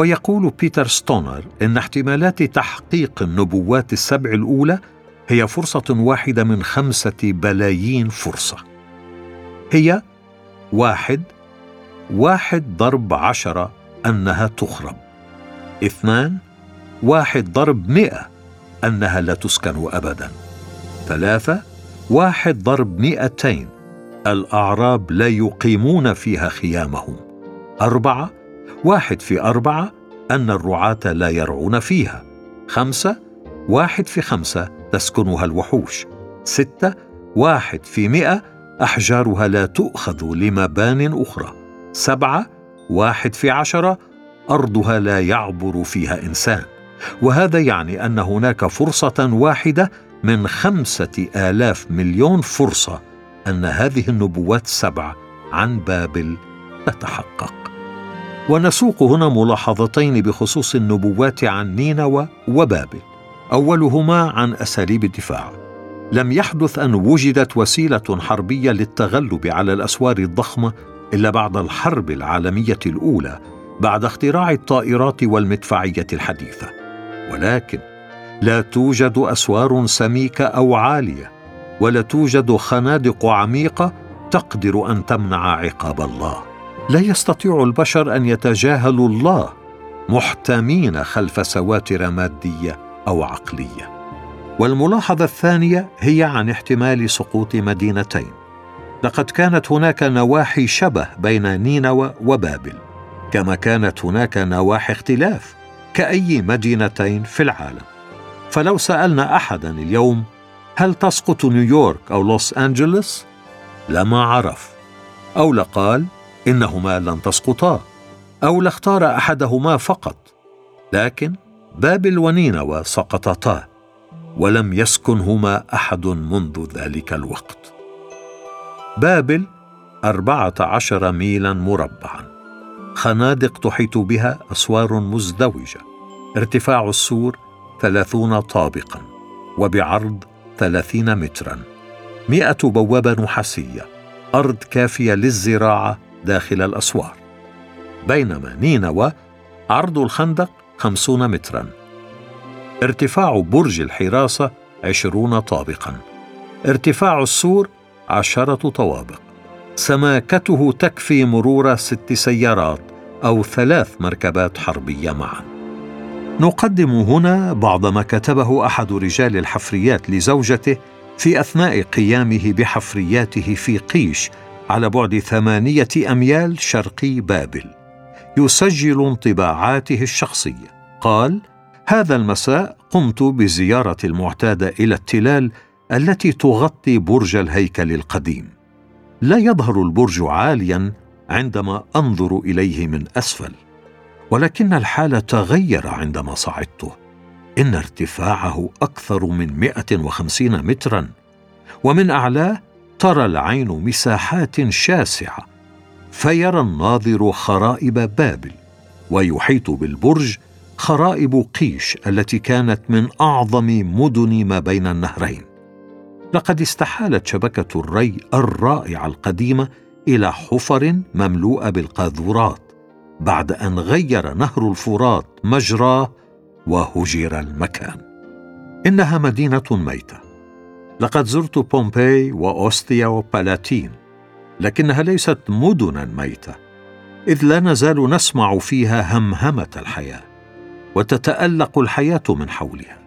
ويقول بيتر ستونر إن احتمالات تحقيق النبوات السبع الأولى هي فرصة واحدة من خمسة بلايين فرصة. هي واحد واحد ضرب عشرة أنها تخرب. اثنان واحد ضرب مئة أنها لا تسكن أبدا. ثلاثة واحد ضرب مئتين الأعراب لا يقيمون فيها خيامهم. أربعة واحد في أربعة أن الرعاة لا يرعون فيها. خمسة واحد في خمسة تسكنها الوحوش. ستة واحد في مئة أحجارها لا تؤخذ لمبان أخرى. سبعة واحد في عشرة أرضها لا يعبر فيها إنسان. وهذا يعني أن هناك فرصة واحدة من خمسة آلاف مليون فرصة أن هذه النبوات السبع عن بابل تتحقق. ونسوق هنا ملاحظتين بخصوص النبوات عن نينوى وبابل. أولهما عن أساليب الدفاع. لم يحدث أن وجدت وسيلة حربية للتغلب على الأسوار الضخمة إلا بعد الحرب العالمية الأولى بعد اختراع الطائرات والمدفعية الحديثة. ولكن لا توجد أسوار سميكة أو عالية ولا توجد خنادق عميقة تقدر أن تمنع عقاب الله. لا يستطيع البشر أن يتجاهلوا الله محتمين خلف سواتر مادية أو عقلية. والملاحظة الثانية هي عن احتمال سقوط مدينتين. لقد كانت هناك نواحي شبه بين نينوى وبابل كما كانت هناك نواحي اختلاف كأي مدينتين في العالم. فلو سألنا احدا اليوم هل تسقط نيويورك أو لوس أنجلوس؟ لما عرف. أو لقال إنهما لن تسقطا أو لاختار أحدهما فقط. لكن بابل ونينوى سقطتا ولم يسكنهما أحد منذ ذلك الوقت. بابل اربعه عشر ميلا مربعا. خنادق تحيط بها أسوار مزدوجة. ارتفاع السور ثلاثون طابقا وبعرض ثلاثين مترا. مئة بوابة نحاسية. أرض كافية للزراعة داخل الأسوار. بينما نينوى عرض الخندق خمسون مترا. ارتفاع برج الحراسة عشرون طابقا. ارتفاع السور عشرة طوابق. سماكته تكفي مرور ست سيارات أو ثلاث مركبات حربية معا. نقدم هنا بعض ما كتبه أحد رجال الحفريات لزوجته في أثناء قيامه بحفرياته في قيش على بعد ثمانية أميال شرقي بابل. يسجل انطباعاته الشخصية. قال هذا المساء قمت بزيارة المعتادة إلى التلال التي تغطي برج الهيكل القديم. لا يظهر البرج عاليا عندما أنظر إليه من أسفل ولكن الحال تغير عندما صعدته إن ارتفاعه أكثر من 150 مترا ومن أعلاه ترى العين مساحات شاسعة فيرى الناظر خرائب بابل ويحيط بالبرج خرائب قيش التي كانت من أعظم مدن ما بين النهرين. لقد استحالت شبكة الري الرائعة القديمة إلى حفر مملوءة بالقاذورات بعد أن غير نهر الفرات مجراه وهجر المكان. إنها مدينة ميتة. لقد زرت بومبي وأوستيا وبالاتين لكنها ليست مدنا ميتة إذ لا نزال نسمع فيها همهمة الحياة وتتألق الحياة من حولها.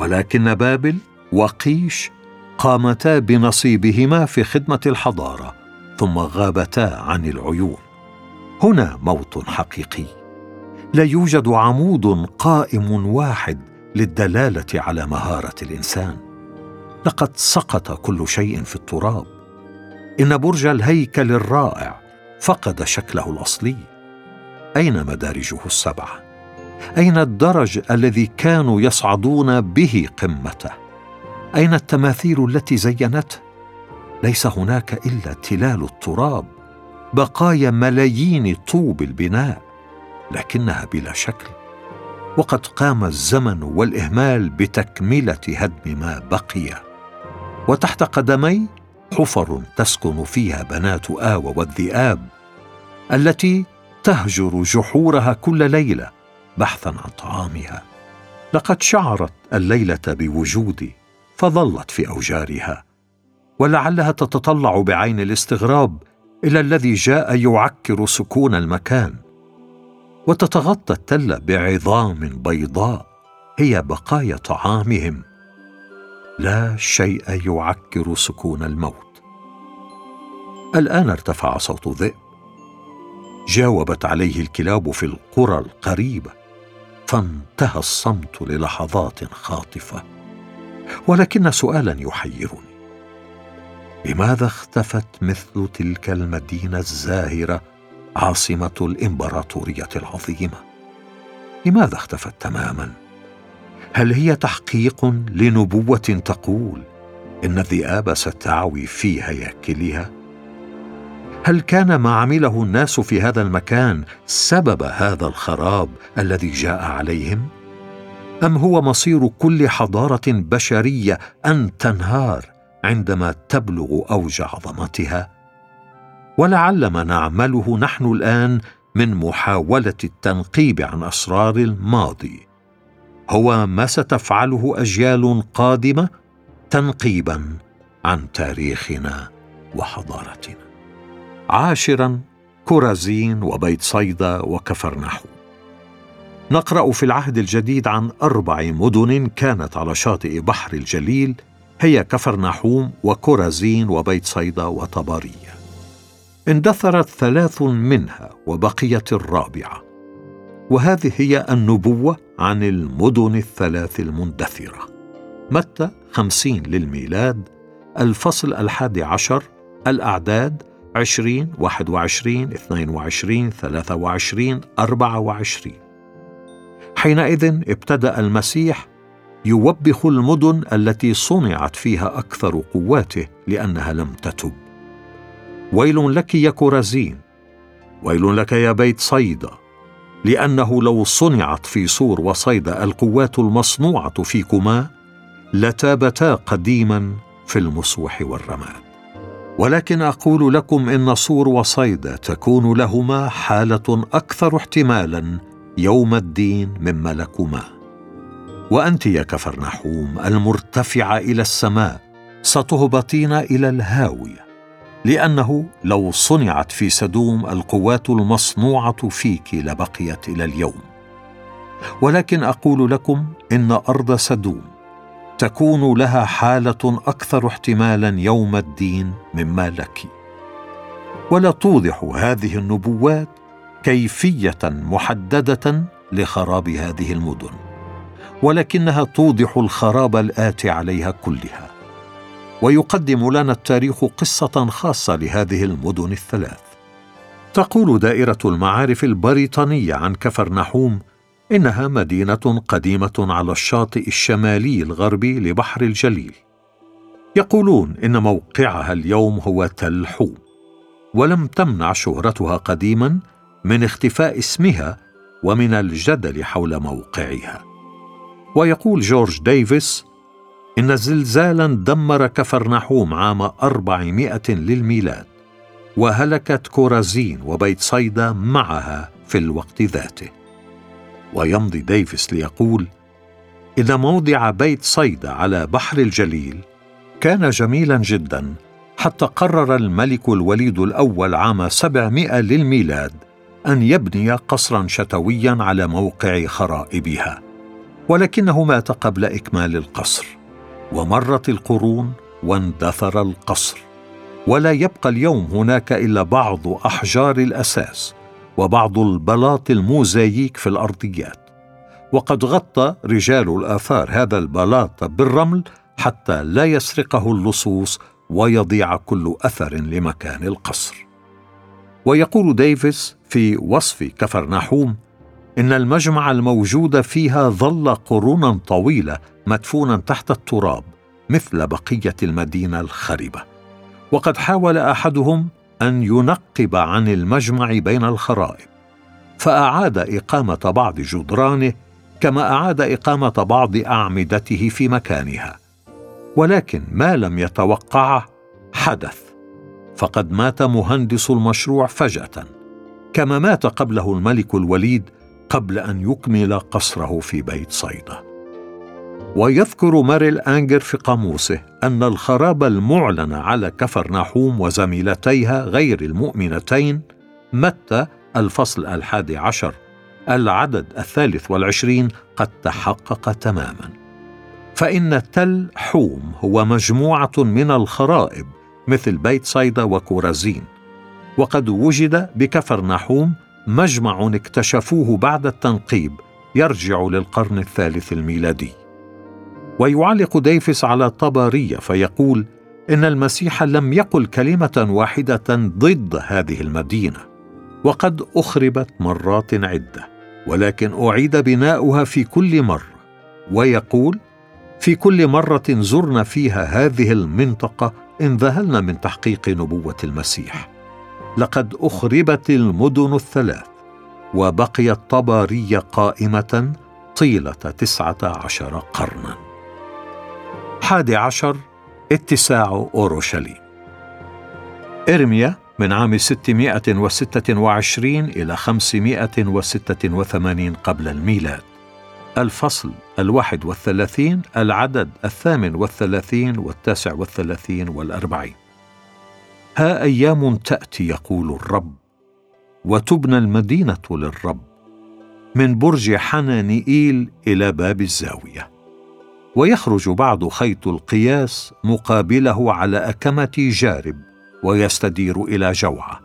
ولكن بابل وقيش قامتا بنصيبهما في خدمة الحضارة ثم غابتا عن العيون. هنا موت حقيقي. لا يوجد عمود قائم واحد للدلالة على مهارة الإنسان. لقد سقط كل شيء في التراب. إن برج الهيكل الرائع فقد شكله الأصلي. أين مدارجه السبعه أين الدرج الذي كانوا يصعدون به قمته؟ أين التماثيل التي زينته؟ ليس هناك إلا تلال التراب بقايا ملايين طوب البناء لكنها بلا شكل. وقد قام الزمن والإهمال بتكملة هدم ما بقي. وتحت قدمي حفر تسكن فيها بنات آوى والذئاب التي تهجر جحورها كل ليلة بحثا عن طعامها. لقد شعرت الليلة بوجودي فظلت في أوجارها ولعلها تتطلع بعين الاستغراب إلى الذي جاء يعكر سكون المكان. وتتغطى التلة بعظام بيضاء هي بقايا طعامهم. لا شيء يعكر سكون الموت. الآن ارتفع صوت ذئب جاوبت عليه الكلاب في القرى القريبة. فانتهى الصمت للحظات خاطفة. ولكن سؤالا يحيرني. لماذا اختفت مثل تلك المدينة الزاهرة عاصمة الإمبراطورية العظيمة؟ لماذا اختفت تماما؟ هل هي تحقيق لنبوة تقول إن الذئاب ستعوي في هياكلها هل كان ما عمله الناس في هذا المكان سبب هذا الخراب الذي جاء عليهم؟ أم هو مصير كل حضارة بشرية أن تنهار عندما تبلغ أوج عظمتها؟ ولعل ما نعمله نحن الآن من محاولة التنقيب عن أسرار الماضي. هو ما ستفعله أجيال قادمة تنقيبا عن تاريخنا وحضارتنا. عاشرا كرازين وبيت صيدا وكفرنحو. نقرأ في العهد الجديد عن أربع مدن كانت على شاطئ بحر الجليل هي كفرنحوم وكرازين وبيت صيدا وطبارية. اندثرت ثلاث منها وبقيت الرابعة وهذه هي النبوة عن المدن الثلاث المندثرة. متى؟ خمسين للميلاد الفصل الحادي عشر الأعداد عشرين واحد وعشرين اثنين وعشرين ثلاثة وعشرين أربعة وعشرين. حينئذ ابتدأ المسيح يوبخ المدن التي صنعت فيها أكثر قواته لأنها لم تتب. ويل لك يا كرازين ويل لك يا بيت صيدا لأنه لو صنعت في صور وصيدا القوات المصنوعة فيكما لتابتا قديما في المسوح والرماد. ولكن أقول لكم إن صور وصيدا تكون لهما حالة أكثر احتمالا يوم الدين مما لكما وأنت يا كفرنحوم المرتفعه إلى السماء ستهبطين إلى الهاوية. لأنه لو صنعت في سدوم القوات المصنوعة فيك لبقيت إلى اليوم. ولكن أقول لكم إن أرض سدوم تكون لها حالة أكثر احتمالا يوم الدين مما لك. ولا توضح هذه النبوات كيفية محددة لخراب هذه المدن ولكنها توضح الخراب الآتي عليها كلها. ويقدم لنا التاريخ قصة خاصة لهذه المدن الثلاث. تقول دائرة المعارف البريطانية عن كفرنحوم إنها مدينة قديمة على الشاطئ الشمالي الغربي لبحر الجليل. يقولون إن موقعها اليوم هو تل حوم ولم تمنع شهرتها قديما من اختفاء اسمها ومن الجدل حول موقعها. ويقول جورج ديفيس إن زلزالا دمر كفرنحوم عام أربعمائة للميلاد وهلكت كورازين وبيت صيدا معها في الوقت ذاته. ويمضي ديفيس ليقول إن موضع بيت صيدا على بحر الجليل كان جميلا جدا حتى قرر الملك الوليد الأول عام 700 للميلاد أن يبني قصرا شتويا على موقع خرائبها ولكنه مات قبل إكمال القصر. ومرت القرون واندثر القصر. ولا يبقى اليوم هناك إلا بعض أحجار الأساس وبعض البلاط الموزاييك في الأرضيات. وقد غطى رجال الآثار هذا البلاط بالرمل حتى لا يسرقه اللصوص ويضيع كل أثر لمكان القصر. ويقول ديفيس في وصف كفرنحوم إن المجمع الموجود فيها ظل قرونا طويلة مدفونا تحت التراب مثل بقية المدينة الخربة. وقد حاول أحدهم أن ينقب عن المجمع بين الخرائب فأعاد إقامة بعض جدرانه كما أعاد إقامة بعض أعمدته في مكانها. ولكن ما لم يتوقعه حدث فقد مات مهندس المشروع فجأة كما مات قبله الملك الوليد قبل أن يكمل قصره في بيت صيدا. ويذكر ماريل أنجر في قاموسه أن الخراب المعلن على كفر ناحوم وزميلتيها غير المؤمنتين متى الفصل الحادي عشر العدد الثالث والعشرين قد تحقق تماما. فإن تل حوم هو مجموعة من الخرائب مثل بيت صيدا وكورازين وقد وجد بكفر نحوم مجمع اكتشفوه بعد التنقيب يرجع للقرن الثالث الميلادي. ويعلق ديفيس على طباريه فيقول إن المسيح لم يقل كلمة واحدة ضد هذه المدينة وقد أخربت مرات عدة ولكن أعيد بناؤها في كل مرة ويقول في كل مرة زرنا فيها هذه المنطقة انذهلنا من تحقيق نبوة المسيح. لقد أخربت المدن الثلاث وبقيت طباريه قائمة طيلة تسعة عشر قرنا. حادي عشر اتساع أورشليم. إرميا من عام 626 إلى 586 قبل الميلاد. الفصل الواحد والثلاثين العدد الثامن والثلاثين والتاسع والثلاثين والأربعين. ها أيام تأتي يقول الرب وتبنى المدينة للرب من برج حنانئيل إلى باب الزاوية. ويخرج بعد خيط القياس مقابله على أكمة جارب ويستدير إلى جوعة.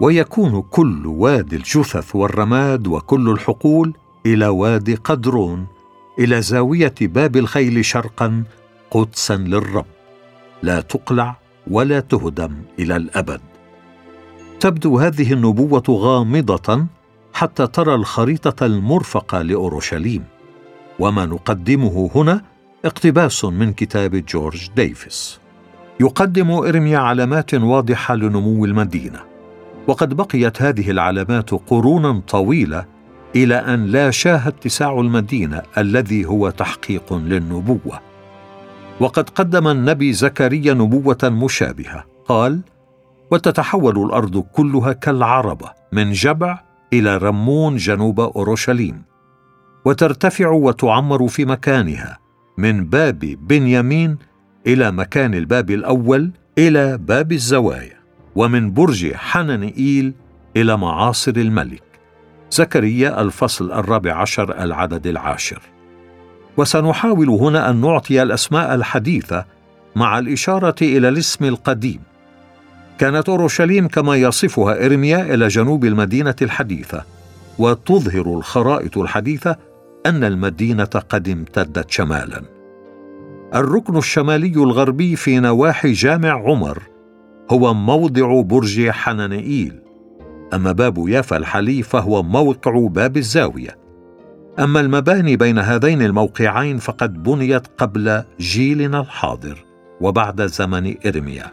ويكون كل وادي الجثث والرماد وكل الحقول إلى وادي قدرون إلى زاوية باب الخيل شرقا قدسا للرب. لا تقلع ولا تهدم إلى الأبد. تبدو هذه النبوة غامضة حتى ترى الخريطة المرفقة لأورشليم. وما نقدمه هنا اقتباس من كتاب جورج ديفيس. يقدم إرميا علامات واضحة لنمو المدينة. وقد بقيت هذه العلامات قرونا طويلة إلى أن لا شاه اتساع المدينة الذي هو تحقيق للنبوة. وقد قدم النبي زكريا نبوة مشابهة. قال وتتحول الأرض كلها كالعربة من جبع إلى رمون جنوب أورشليم. وترتفع وتعمر في مكانها من باب بنيامين إلى مكان الباب الأول إلى باب الزوايا ومن برج حننئيل إلى معاصر الملك. زكريا الفصل الرابع عشر العدد العاشر. وسنحاول هنا أن نعطي الأسماء الحديثة مع الإشارة إلى الاسم القديم. كانت أورشليم كما يصفها إرميا إلى جنوب المدينة الحديثة وتظهر الخرائط الحديثة أن المدينة قد امتدت شمالا. الركن الشمالي الغربي في نواحي جامع عمر هو موضع برج حنانئيل. أما باب يافا الحلي فهو موقع باب الزاوية. أما المباني بين هذين الموقعين فقد بنيت قبل جيلنا الحاضر وبعد زمن إرميا.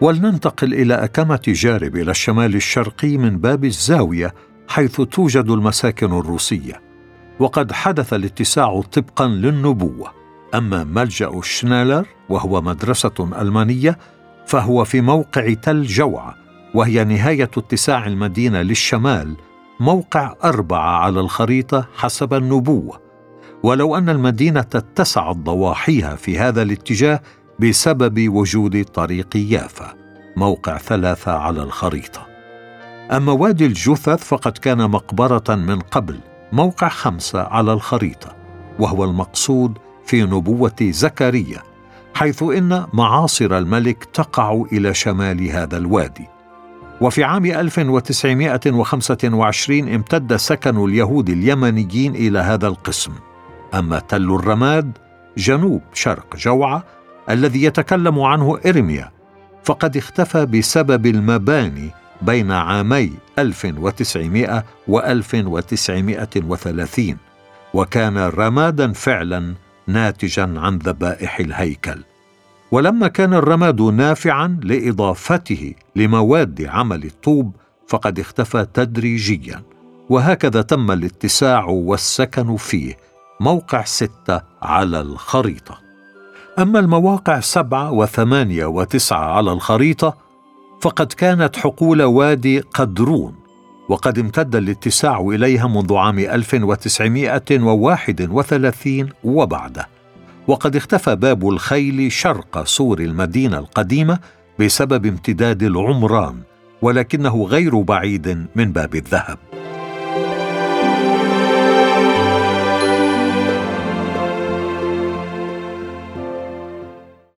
ولننتقل إلى أكمة جارب إلى الشمال الشرقي من باب الزاوية حيث توجد المساكن الروسية. وقد حدث الاتساع طبقا للنبوة. أما ملجأ شنالر وهو مدرسة ألمانية فهو في موقع تل جوعة وهي نهاية اتساع المدينة للشمال موقع أربعة على الخريطة حسب النبوة. ولو أن المدينة اتسعت ضواحيها في هذا الاتجاه بسبب وجود طريق يافا موقع ثلاثة على الخريطة. أما وادي الجثث فقد كان مقبرة من قبل موقع خمسة على الخريطة وهو المقصود في نبوة زكريا حيث إن معاصر الملك تقع إلى شمال هذا الوادي. وفي عام 1925 امتد سكن اليهود اليمنيين إلى هذا القسم. أما تل الرماد جنوب شرق جوعة الذي يتكلم عنه إرميا فقد اختفى بسبب المباني بين عامي 1900 و 1930 وكان رمادا فعلا ناتجا عن ذبائح الهيكل. ولما كان الرماد نافعا لإضافته لمواد عمل الطوب فقد اختفى تدريجيا. وهكذا تم الاتساع والسكن فيه موقع ستة على الخريطة. أما المواقع سبعة وثمانية وتسعة على الخريطة فقد كانت حقول وادي قدرون وقد امتد الاتساع إليها منذ عام 1931 وبعده. وقد اختفى باب الخيل شرق سور المدينة القديمة بسبب امتداد العمران ولكنه غير بعيد من باب الذهب.